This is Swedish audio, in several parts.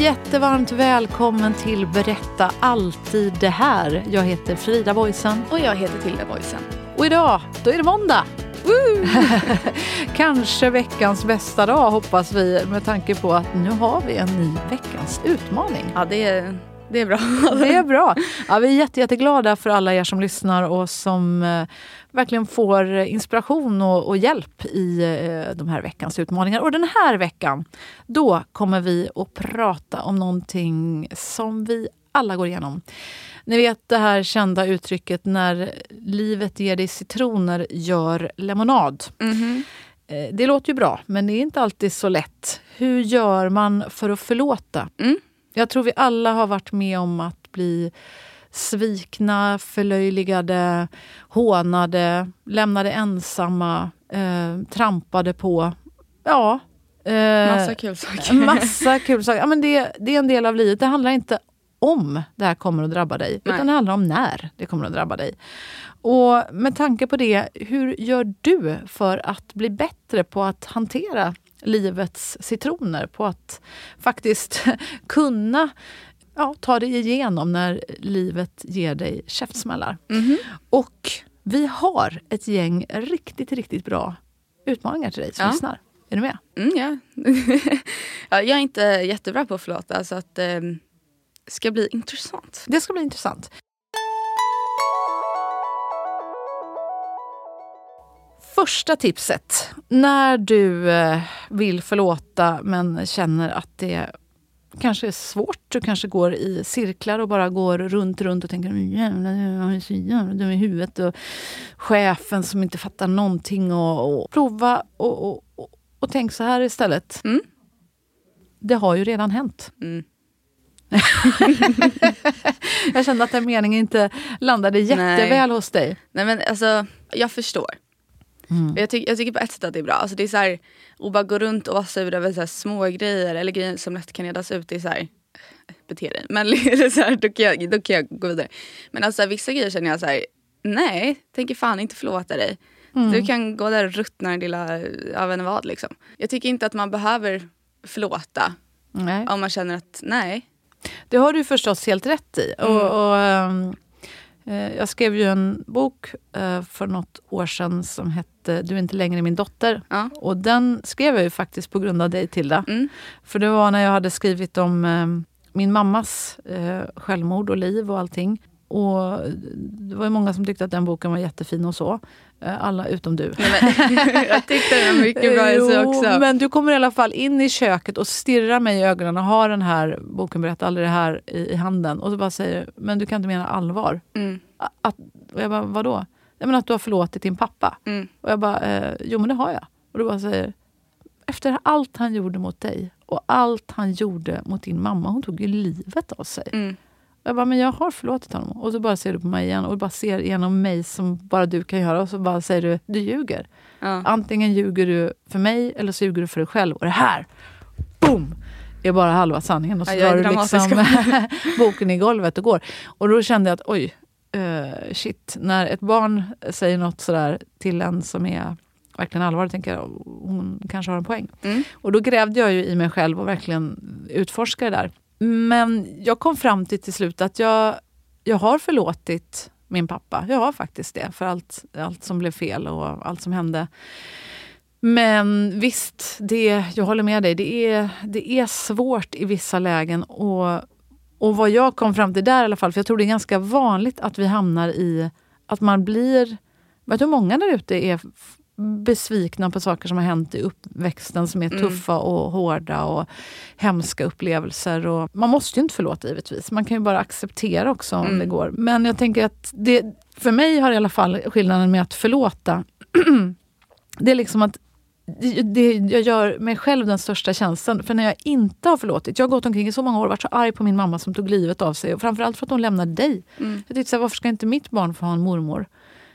Jättevarmt välkommen till Berätta alltid det här. Jag heter Frida Boysen. Och jag heter Tilda Boysen. Och idag, då är det måndag. Kanske veckans bästa dag hoppas vi med tanke på att nu har vi en ny veckans utmaning. Ja, det är, det är bra. Det är bra. Ja, vi är jätte, jätteglada för alla er som lyssnar och som eh, verkligen får inspiration och, och hjälp i eh, de här veckans utmaningar. Och den här veckan, då kommer vi att prata om någonting som vi alla går igenom. Ni vet det här kända uttrycket när livet ger dig citroner, gör lemonad. Mhm. Eh, Det låter ju bra, men det är inte alltid så lätt. Hur gör man för att förlåta? Mm. Jag tror vi alla har varit med om att bli svikna, förlöjligade, hånade, lämnade ensamma, eh, trampade på. Ja. Eh, Massa kul saker. Massa kul saker. Ja, men det, det är en del av livet. Det handlar inte om det här kommer att drabba dig, Nej. utan det handlar om när det kommer att drabba dig. Och med tanke på det, hur gör du för att bli bättre på att hantera livets citroner? På att faktiskt kunna ja, ta dig igenom när livet ger dig käftsmällar. Mhm. Och vi har ett gäng riktigt, riktigt bra utmaningar till dig som Ja. lyssnar. Är du med? Mm, ja. ja, jag är inte jättebra på att förlåta så att eh, det ska bli intressant. Det ska bli intressant. Första tipset. När du eh, vill förlåta men känner att det kanske är svårt. Du kanske går i cirklar och bara går runt, runt och tänker "Men jävlar, jag är så jävla dum i huvudet. Och chefen som inte fattar någonting. Och, och prova och, och, och, och tänk så här istället. Mm. Det har ju redan hänt. Mm. Jag kände att den meningen inte landade jätteväl hos dig. Nej men alltså, jag förstår. Mm. Jag, tyck, jag tycker på ett sätt att det är bra. Alltså, det är så här, att bara gå runt och vara sur över så här små grejer eller grejer som lätt kan redas ut. Det är så här, bete dig. Men så här, då, kan jag, då kan jag gå vidare. Men alltså vissa grejer känner jag så här, nej, tänker fan inte förlåta dig. Mm. Du kan gå där och ruttna din lilla, jag vet vad liksom. Jag tycker inte att man behöver förlåta Nej. om man känner att nej. Det har du förstås helt rätt i. Mm. Och, och, eh, jag skrev ju en bok eh, för något år sedan som hette Du är inte längre min dotter. Ja. Och den skrev jag ju faktiskt på grund av dig Tilda. Mm. För det var när jag hade skrivit om ehm, min mammas eh, självmord och liv och allting. Och det var ju många som tyckte att den boken var jättefin och så. Eh, Alla utom du. Jag tyckte det var mycket bra i sig Jo, också. Men du kommer i alla fall in i köket och stirrar mig i ögonen och har den här boken Berätta aldrig det här i, i handen. Och så bara säger men du kan inte mena allvar. Mm. Att, och jag bara, vadå? Jag menar att du har förlåtit din pappa. Mm. Och jag bara, eh, jo men det har jag. Och du bara säger, efter allt han gjorde mot dig och allt han gjorde mot din mamma, hon tog ju livet av sig. Mm. Jag bara, men jag har förlåtit honom. Och så bara ser du på mig igen och bara ser igenom mig som bara du kan göra. Och så bara säger du, du ljuger. Ja. Antingen ljuger du för mig eller så ljuger du för dig själv. Och det här, boom, är bara halva sanningen. Och så Ja, drar du liksom boken i golvet och går. Och då kände jag att oj, eh, shit. När ett barn säger något sådär till en som är verkligen allvarligt, tänker jag, hon kanske har en poäng. Mm. Och då grävde jag ju i mig själv och verkligen utforskade det där. Men jag kom fram till till slut att jag, jag har förlåtit min pappa. Jag har faktiskt det, för allt, allt som blev fel och allt som hände. Men visst, det, jag håller med dig. Det är, det är svårt i vissa lägen. Och, och vad jag kom fram till där i alla fall, för jag tror det är ganska vanligt att vi hamnar i att man blir... Jag tror många där ute är besvikna på saker som har hänt i uppväxten som är mm. tuffa och hårda och hemska upplevelser. Och man måste ju inte förlåta givetvis. Man kan ju bara acceptera också om mm. det går. Men jag tänker att det, för mig har i alla fall skillnaden med att förlåta det är liksom att det, jag gör mig själv den största tjänsten. För när jag inte har förlåtit, jag har gått omkring i så många år och varit så arg på min mamma som tog livet av sig. Och framförallt för att hon lämnade dig. Mm. Jag tänkte, så här, varför ska inte mitt barn få ha en mormor?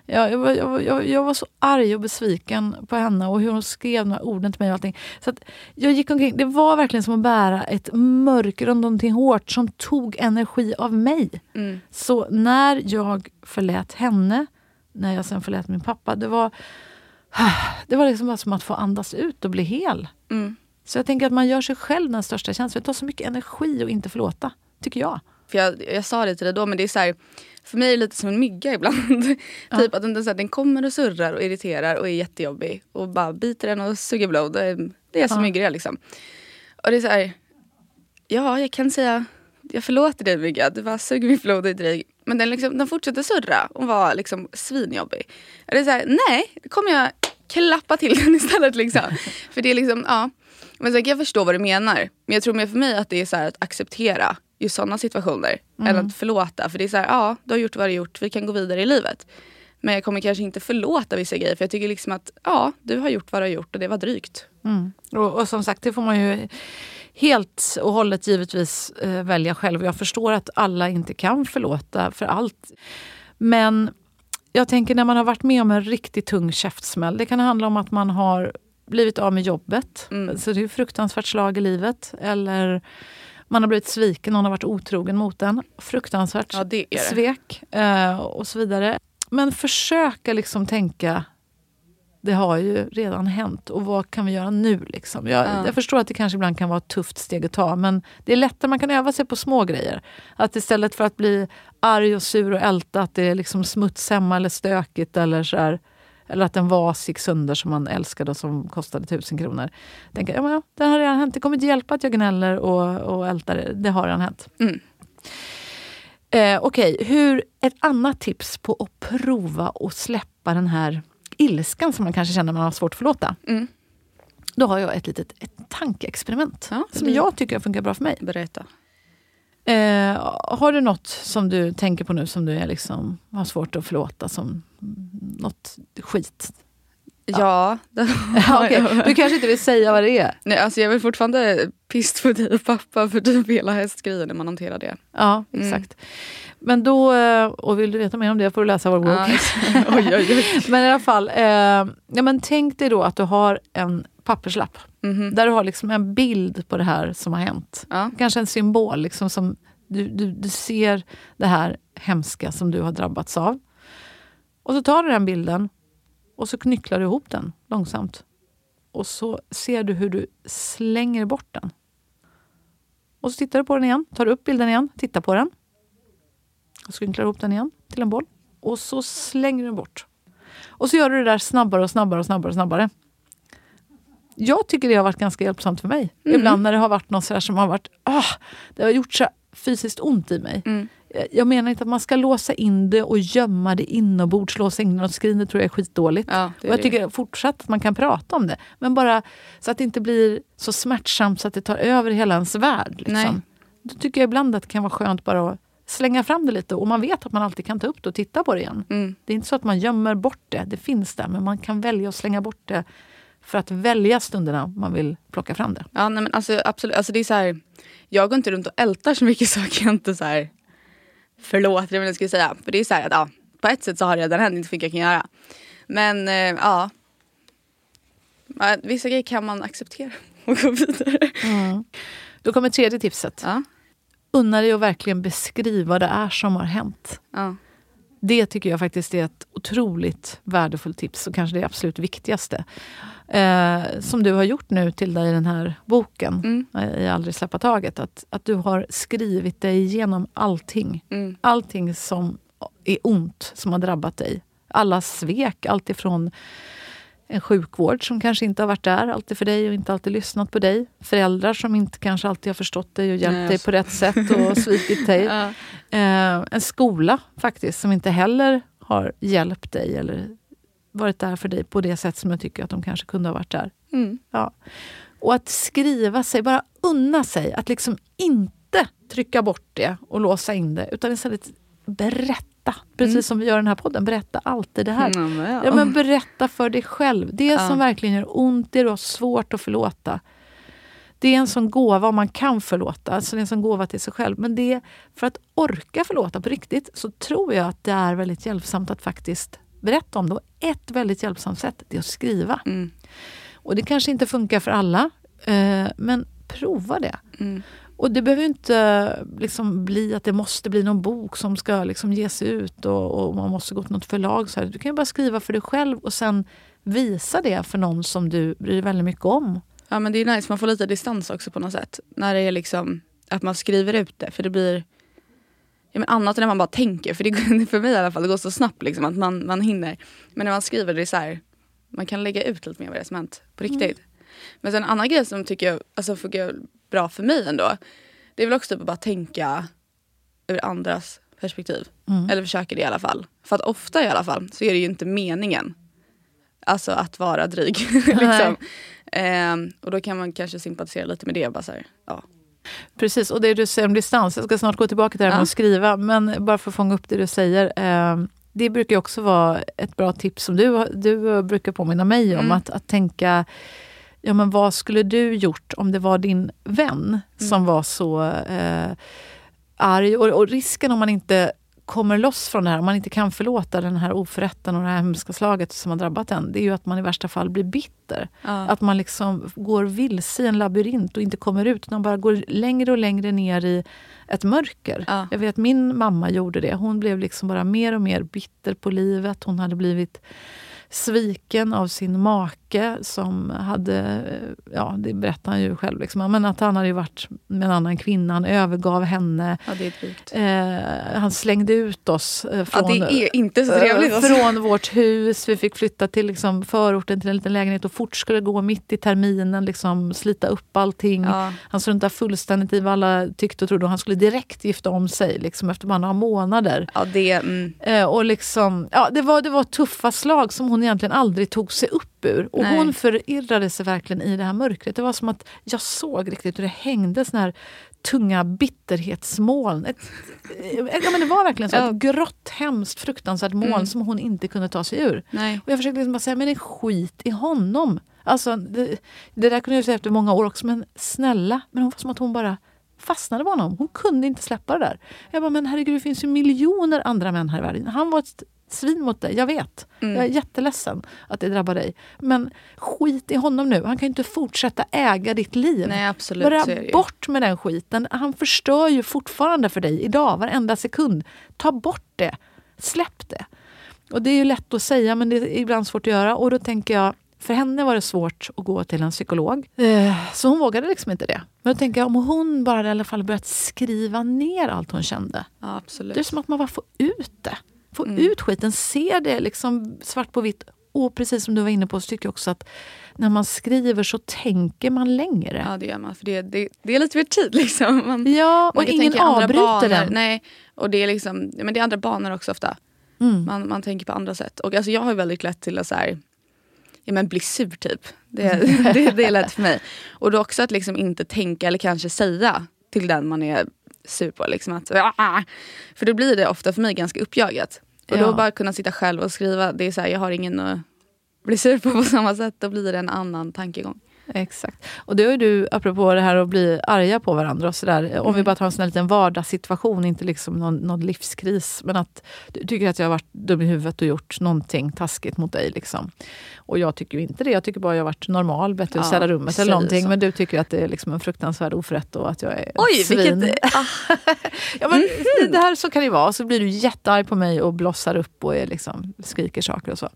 Jag, jag, var, jag, jag, var så arg och besviken på henne och hur hon skrev de här orden till mig. Och allting. Så jag gick omkring, det var verkligen som att bära ett mörker och någonting hårt som tog energi av mig. Mm. Så när jag förlät henne, när jag sen förlät min pappa, det var det var liksom som att få andas ut och bli hel. Mm. Så jag tänker att man gör sig själv den största tjänsten. Det tar så mycket energi att inte förlåta, tycker jag. För jag, jag sa det till dig då, men det är så här, för mig är det lite som en mygga ibland. Ja. typ att den, så här, den kommer och surrar och irriterar och är jättejobbig. Och bara biter den och suger blod. Det är, det är så ja. myggor liksom. Och det är så här, ja jag kan säga, jag förlåter dig mygga. Du bara suger mitt blod och är dryg. Men den, liksom, den fortsätter surra och vara liksom svinjobbig. Och det är så här, nej, det kommer jag klappa till den istället. Liksom. För det är liksom, ja. Men så jag förstå vad du menar. Men jag tror mer för mig att det är så att acceptera just sådana situationer. Mm. Än att förlåta. För det är så här, ja du har gjort vad du har gjort, vi kan gå vidare i livet. Men jag kommer kanske inte förlåta vissa grejer. För jag tycker liksom att ja, du har gjort vad du har gjort och det var drygt. Mm. Och, och, som sagt, det får man ju helt och hållet givetvis eh, välja själv. Jag förstår att alla inte kan förlåta för allt. Men jag tänker när man har varit med om en riktigt tung käftsmäll. Det kan handla om att man har blivit av med jobbet. Mm. Så det är fruktansvärt slag i livet. Eller man har blivit sviken, någon har varit otrogen mot en. Fruktansvärt ja, det det. svek eh, och så vidare. Men försöka liksom tänka det har ju redan hänt och vad kan vi göra nu? Liksom? Jag, ja. jag, förstår att det kanske ibland kan vara ett tufft steg att ta men det är lättare, man kan öva sig på små grejer. Att istället för att bli arg och sur och älta att det är liksom smutshemma eller stökigt eller så här, eller att en vas gick sönder som man älskade och som kostade tusen kronor. Tänka, ja, ja, det har redan hänt. Det kommer inte hjälpa att jag gnäller och, och ältar. Det, det har redan hänt. Mm. Eh, Okej, okay. ett annat tips på att prova och släppa den här ilskan som man kanske känner man har svårt att förlåta. Mm. Då har jag ett litet ett tankeexperiment ja, som jag tycker funkar bra för mig. Berätta. Eh, har du något som du tänker på nu som du är liksom, har svårt att förlåta som något skit? Ja. ja okay. Du kanske inte vill säga vad det är? Nej, alltså jag vill fortfarande pist på dig och pappa för typ hela hästgrejen när man hanterar det. Ja, mm. exakt. Men då, eh, och vill du veta mer om det får du läsa vår bok. Ah, men i alla fall, eh, ja, men tänk dig då att du har en papperslapp. Mm -hmm. Där du har liksom en bild på det här som har hänt. Ja. Kanske en symbol. Liksom som du, du, du ser det här hemska som du har drabbats av. Och så tar du den bilden och så knycklar du ihop den långsamt. Och så ser du hur du slänger bort den. Och så tittar du på den igen, tar upp bilden igen, tittar på den. Och så knycklar ihop den igen till en boll. Och så slänger du bort. Och så gör du det där snabbare och snabbare och snabbare och snabbare. Jag tycker det har varit ganska hjälpsamt för mig. Mm. Ibland när det har varit något som har varit... Ah, det har gjort så fysiskt ont i mig. Mm. Jag menar inte att man ska låsa in det och gömma det inombords. Låsa in något skrin, det tror jag är skitdåligt. Ja, är och jag tycker fortsatt att man kan prata om det. Men bara så att det inte blir så smärtsamt så att det tar över hela ens värld. Liksom. Då tycker jag ibland att det kan vara skönt bara att slänga fram det lite och man vet att man alltid kan ta upp det och titta på det igen. Mm. Det är inte så att man gömmer bort det, det finns där men man kan välja att slänga bort det för att välja stunderna man vill plocka fram det. Ja, nej, men alltså, absolut. Alltså, det är så här, jag går inte runt och ältar så mycket saker jag inte så här, förlåter, vad jag skulle säga. För det är så här att ja, på ett sätt så har det redan hänt, inte mycket jag kan göra. Men eh, ja, vissa grejer kan man acceptera och gå vidare. Mm. Då kommer tredje tipset. Ja. Unna dig att verkligen beskriva vad det är som har hänt. Ja. Det tycker jag faktiskt är ett otroligt värdefullt tips och kanske det absolut viktigaste. Eh, som du har gjort nu till dig i den här boken, mm. Eh, i Aldrig släppa taget. Att, att du har skrivit dig igenom allting. Mm. Allting som är ont som har drabbat dig. Alla svek, alltifrån en sjukvård som kanske inte har varit där alltid för dig och inte alltid lyssnat på dig. Föräldrar som inte kanske alltid har förstått dig och hjälpt Nej, dig på rätt sätt och svikit dig. Ja. Eh, en skola faktiskt som inte heller har hjälpt dig eller varit där för dig på det sätt som jag tycker att de kanske kunde ha varit där. Mm. Ja. Och att skriva sig, bara unna sig att liksom inte trycka bort det och låsa in det utan istället berätta. Precis Mm. som vi gör i den här podden, berätta alltid det här. Men ja. Ja, men berätta för dig själv. Det Ja. som verkligen gör ont, det du har svårt att förlåta. Det är en sån gåva om man kan förlåta. Alltså det är en sån gåva till sig själv. Men det, för att orka förlåta på riktigt så tror jag att det är väldigt hjälpsamt att faktiskt berätta om det. Och ett väldigt hjälpsamt sätt det är att skriva. Mm. Och det kanske inte funkar för alla, eh, men prova det. Mm. Och det behöver inte liksom bli att det måste bli någon bok som ska liksom ges ut och, och man måste gå till något förlag. Så här. Du kan ju bara skriva för dig själv och sen visa det för någon som du bryr dig väldigt mycket om. Ja men det är nice, man får lite distans också på något sätt. När det är liksom att man skriver ut det. För det blir ja, men annat än när man bara tänker. För det för mig i alla fall, det går så snabbt liksom att man, man hinner. Men när man skriver det är så här, man kan lägga ut lite mer vad det är som hänt på riktigt. Men sen en annan grej som tycker jag alltså, funkar bra för mig ändå. Det är väl också typ att bara tänka ur andras perspektiv. Mm. Eller försöka det i alla fall. För att ofta i alla fall så är det ju inte meningen. Alltså att vara dryg. liksom. Ehm, och då kan man kanske sympatisera lite med det. Bara så här, ja. Precis, och det du säger om distans, jag ska snart gå tillbaka till det här med Ja. att skriva, men bara för att fånga upp det du säger. Eh, det brukar också vara ett bra tips som du, du brukar påminna mig om, Mm. att, att tänka Ja, men vad skulle du gjort om det var din vän som var så eh, arg? Och, och risken om man inte kommer loss från det här, om man inte kan förlåta den här oförrätten och det här hemska slaget som har drabbat en, det är ju att man i värsta fall blir bitter. Ja. Att man liksom går vilse i en labyrint och inte kommer ut, utan bara går längre och längre ner i ett mörker. Ja. Jag vet min mamma gjorde det. Hon blev liksom bara mer och mer bitter på livet. Hon hade blivit sviken av sin make som hade, eh, ja det berättar han ju själv, liksom, men att han hade varit med en annan kvinna, han övergav henne. ja. Eh, han slängde ut oss eh, Ja, från, inte så trevligt. eh, Alltså. från vårt hus. Vi fick flytta till liksom förorten till en liten lägenhet och fort skulle gå mitt i terminen, liksom slita upp allting. Ja. Han struntade fullständigt i vad alla tyckte och trodde och han skulle direkt gifta om sig liksom, efter bara några månader. Ja, det, mm, Eh, och liksom, ja, det, var, det var tuffa slag som hon egentligen aldrig tog sig upp ur. Och Nej. hon förirrade sig verkligen i det här mörkret. Det var som att jag såg riktigt hur det hängde såna här tunga bitterhetsmoln. Ett, eh, ja, men det var verkligen så Ja. ett grått, hemskt, fruktansvärt moln Mm. som hon inte kunde ta sig ur. nej. Och jag försökte liksom bara säga, men det är skit i honom. Alltså, det, det där kunde jag säga efter många år också, men snälla. Men hon var som att hon bara fastnade på honom. Hon kunde inte släppa det där. Jag bara, men herregud, det finns ju miljoner andra män här i världen. Han var ett svin mot dig, jag vet. Mm. Jag är jätteledsen att det drabbar dig. Men skit i honom nu. Han kan ju inte fortsätta äga ditt liv. nej, absolut ju. bort med den skiten. Han förstör ju fortfarande för dig idag, varenda sekund. Ta bort det. Släpp det. Och det är ju lätt att säga, men det är ibland svårt att göra. Och då tänker jag, för henne var det svårt att gå till en psykolog. Eh, Så hon vågade liksom inte det. Men då tänker jag, om hon bara i alla fall börjat skriva ner allt hon kände. Ja, absolut. Det är som att man bara får ut det. Får Mm. ut skiten, ser det liksom svart på vitt. Och precis som du var inne på så tycker jag också att när man skriver så tänker man längre. Ja, det gör man. För det, det, det är lite mer tid liksom. Man, Ja, och man ingen avbryter banor. den. Nej, och det är liksom, men det är andra banor också ofta. Mm. Man, man tänker på andra sätt. Och alltså, jag har väldigt lätt till att så här, ja, men bli sur typ. Det, det, det är lätt för mig. Och då också att liksom inte tänka eller kanske säga till den man är sur på. Liksom att, "Ah!" För då blir det ofta för mig ganska uppjagat. Och Ja. då bara kunna sitta själv och skriva, det är så här, jag har ingen att bli sur på på samma sätt. Då blir det en annan tankegång. Exakt. Och det har du, apropå det här att bli arga på varandra och sådär. Om vi Mm. bara tar en sån här liten vardagssituation, inte liksom någon, någon livskris. Men att du tycker att jag har varit dum i huvudet och gjort någonting taskigt mot dig. Liksom. Och jag tycker ju inte det. Jag tycker bara jag har varit normal, bett dig Ja, städa rummet eller någonting. så. Men du tycker att det är liksom en fruktansvärd oförrätt och att jag är Oj, svin. vilket... Ah, Ja, men det, det här så kan det vara. Så blir du jättearg på mig och blossar upp och är liksom, skriker saker och så.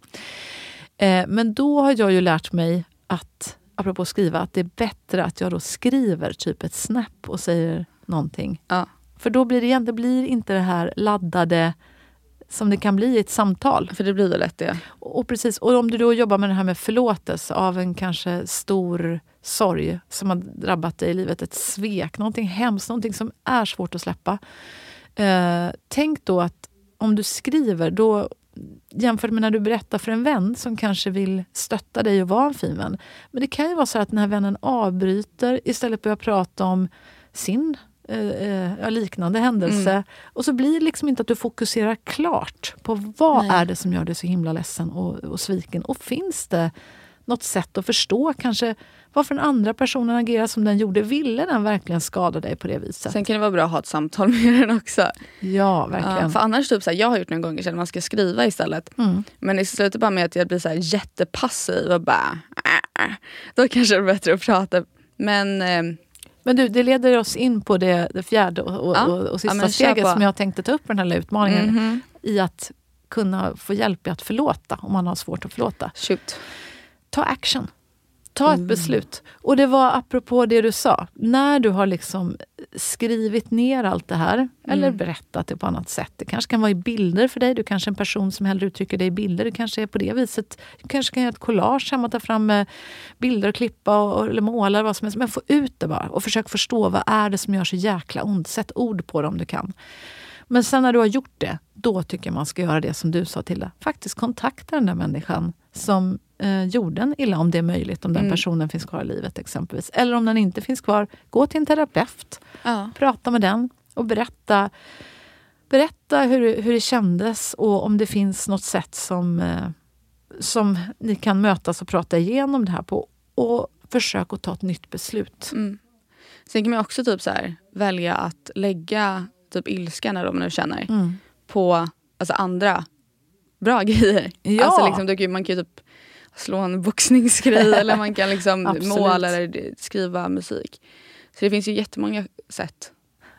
Eh, men då har jag ju lärt mig att, apropå skriva, att det är bättre att jag då skriver typ ett snap och säger någonting. ja. För då blir det igen, det blir inte det här laddade som det kan bli i ett samtal. För det blir ju lätt det. Och, precis, och om du då jobbar med det här med förlåtelse av en kanske stor sorg som har drabbat dig i livet, ett svek, någonting hemskt, någonting som är svårt att släppa. Eh, tänk då att om du skriver, då jämfört med när du berättar för en vän som kanske vill stötta dig och vara en fin vän. Men det kan ju vara så att den här vännen avbryter, istället börjar prata om sin eh, eh liknande händelse. Mm. Och så blir det liksom inte att du fokuserar klart på vad Nej. är det som gör dig så himla ledsen och, och sviken. Och finns det något sätt att förstå kanske varför den andra personen agerar som den gjorde. Ville den verkligen skada dig på det viset? Sen kan det vara bra att ha ett samtal med den också. Ja, verkligen. Ja, för annars, typ så jag har gjort några gånger att man ska skriva istället. Mm. Men det slutar bara med att jag blir så jättepassiv och bara... Äh, äh. Då kanske det är bättre att prata. Men... Eh, men du, det leder oss in på det, det fjärde och, ja. och, och sista ja, steget som jag tänkte ta upp på den här utmaningen. Mm -hmm. I att kunna få hjälp i att förlåta om man har svårt att förlåta. Shoot. Ta action. Ta ett mm. beslut. Och det var apropå det du sa. När du har liksom skrivit ner allt det här, mm. eller berättat det på annat sätt. Det kanske kan vara i bilder för dig. Du kanske är en person som hellre uttrycker dig i bilder. Det kanske är på det viset. Du kanske kan göra ett collage hemma, ta fram eh, bilder och klippa och, eller måla. Vad som helst. Men få ut det bara och försök förstå vad är det som gör så jäkla ont. Sätt ord på det om du kan. Men sen när du har gjort det, då tycker jag man ska göra det som du sa till Faktiskt kontakta den där människan som eh, jorden illa om det är möjligt, om den mm. personen finns kvar i livet exempelvis. Eller om den inte finns kvar, gå till en terapeut. Ja. Prata med den och berätta, berätta hur, hur det kändes och om det finns något sätt som, eh, som ni kan mötas och prata igenom det här på. Och försök att ta ett nytt beslut. Mm. Sen kan man också typ så här, välja att lägga typ ilskan eller man nu känner mm. på alltså andra bra grejer. Ja. Alltså liksom, man kan ju typ slå en boxningsgrej eller man kan liksom måla eller skriva musik. Så det finns ju jättemånga sätt.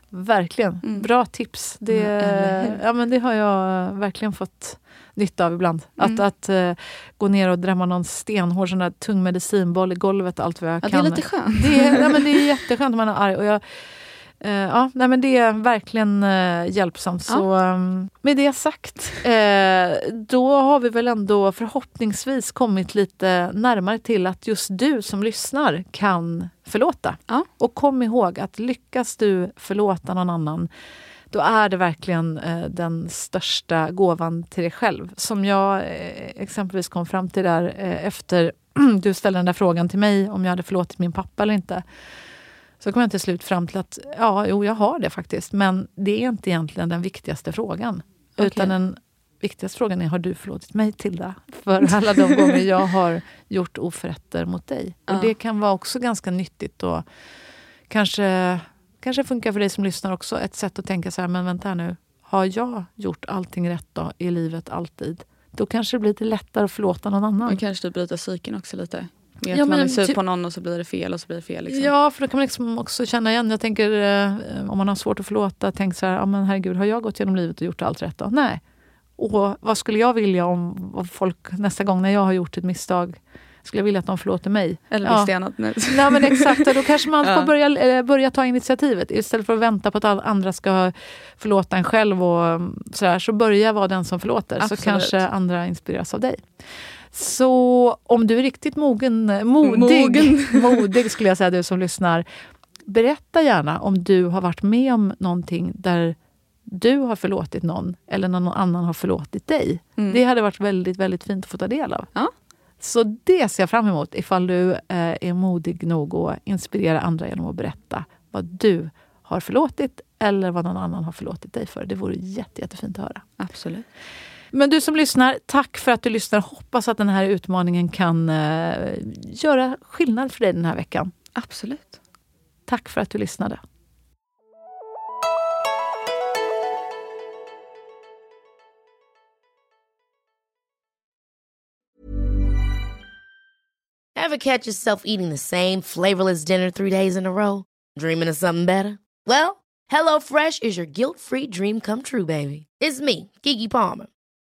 Verkligen. Mm. Bra tips. Det, mm, ja, men det har jag verkligen fått nytta av ibland. Mm. Att, att uh, gå ner och drämma någon stenhård sån där tung medicinboll i golvet allt vad jag ja, kan. Det är lite skönt. Det är, ja, men det är jätteskönt om man är arg. Och jag, Uh, ja, nej, men det är verkligen uh, hjälpsamt. Ja. Så, um, med det sagt, uh, då har vi väl ändå förhoppningsvis kommit lite närmare till att just du som lyssnar kan förlåta. Ja. Och kom ihåg att lyckas du förlåta någon annan då är det verkligen den största gåvan till dig själv. Som jag exempelvis kom fram till där efter du ställde den där frågan till mig om jag hade förlåtit min pappa eller inte. Så kom jag till slut fram till att ja, jo, jag har det faktiskt. Men det är inte egentligen den viktigaste frågan. Okay. Utan den viktigaste frågan är, har du förlåtit mig Tilda? För alla de gånger jag har gjort oförrätter mot dig. Ja. Och det kan vara också ganska nyttigt och kanske, kanske funkar för dig som lyssnar också. Ett sätt att tänka så här, men vänta nu. Har jag gjort allting rätt då, i livet alltid? Då kanske det blir lite lättare att förlåta någon annan. Och kanske bryta psyken också lite. Med ja, att man är sur på någon och så blir det fel och så blir det fel. Liksom. Ja, för då kan man liksom också känna igen. Jag tänker eh, om man har svårt att förlåta, tänk så här, ja, men herregud, har jag gått genom livet och gjort allt rätt då? Nej. Och vad skulle jag vilja om folk nästa gång när jag har gjort ett misstag skulle jag vilja att de förlåter mig. Eller ja. stenad nu. Nej, men exakt, då kanske man får börja, eh, börja ta initiativet. Istället för att vänta på att andra ska förlåta en själv. Och mm, sådär, så börja vara den som förlåter. Absolut. Så kanske andra inspireras av dig. Så om du är riktigt mogen, modig, mogen. modig skulle jag säga, du som lyssnar. Berätta gärna om du har varit med om någonting där du har förlåtit någon eller någon annan har förlåtit dig. Mm. Det hade varit väldigt, väldigt fint att få ta del av. Ja. Så det ser jag fram emot ifall du eh, är modig nog att inspirera andra genom att berätta vad du har förlåtit eller vad någon annan har förlåtit dig för. Det vore jätte, jättefint att höra. Absolut. Men du som lyssnar, tack för att du lyssnar. Hoppas att den här utmaningen kan uh, göra skillnad för dig den här veckan. Absolut. Tack för att du lyssnade. Have catch yourself eating the same flavorless dinner three days in a row? Dreaming of something better? Well, hello fresh is your guilt free dream come true baby. It's me, Gigi Palmer.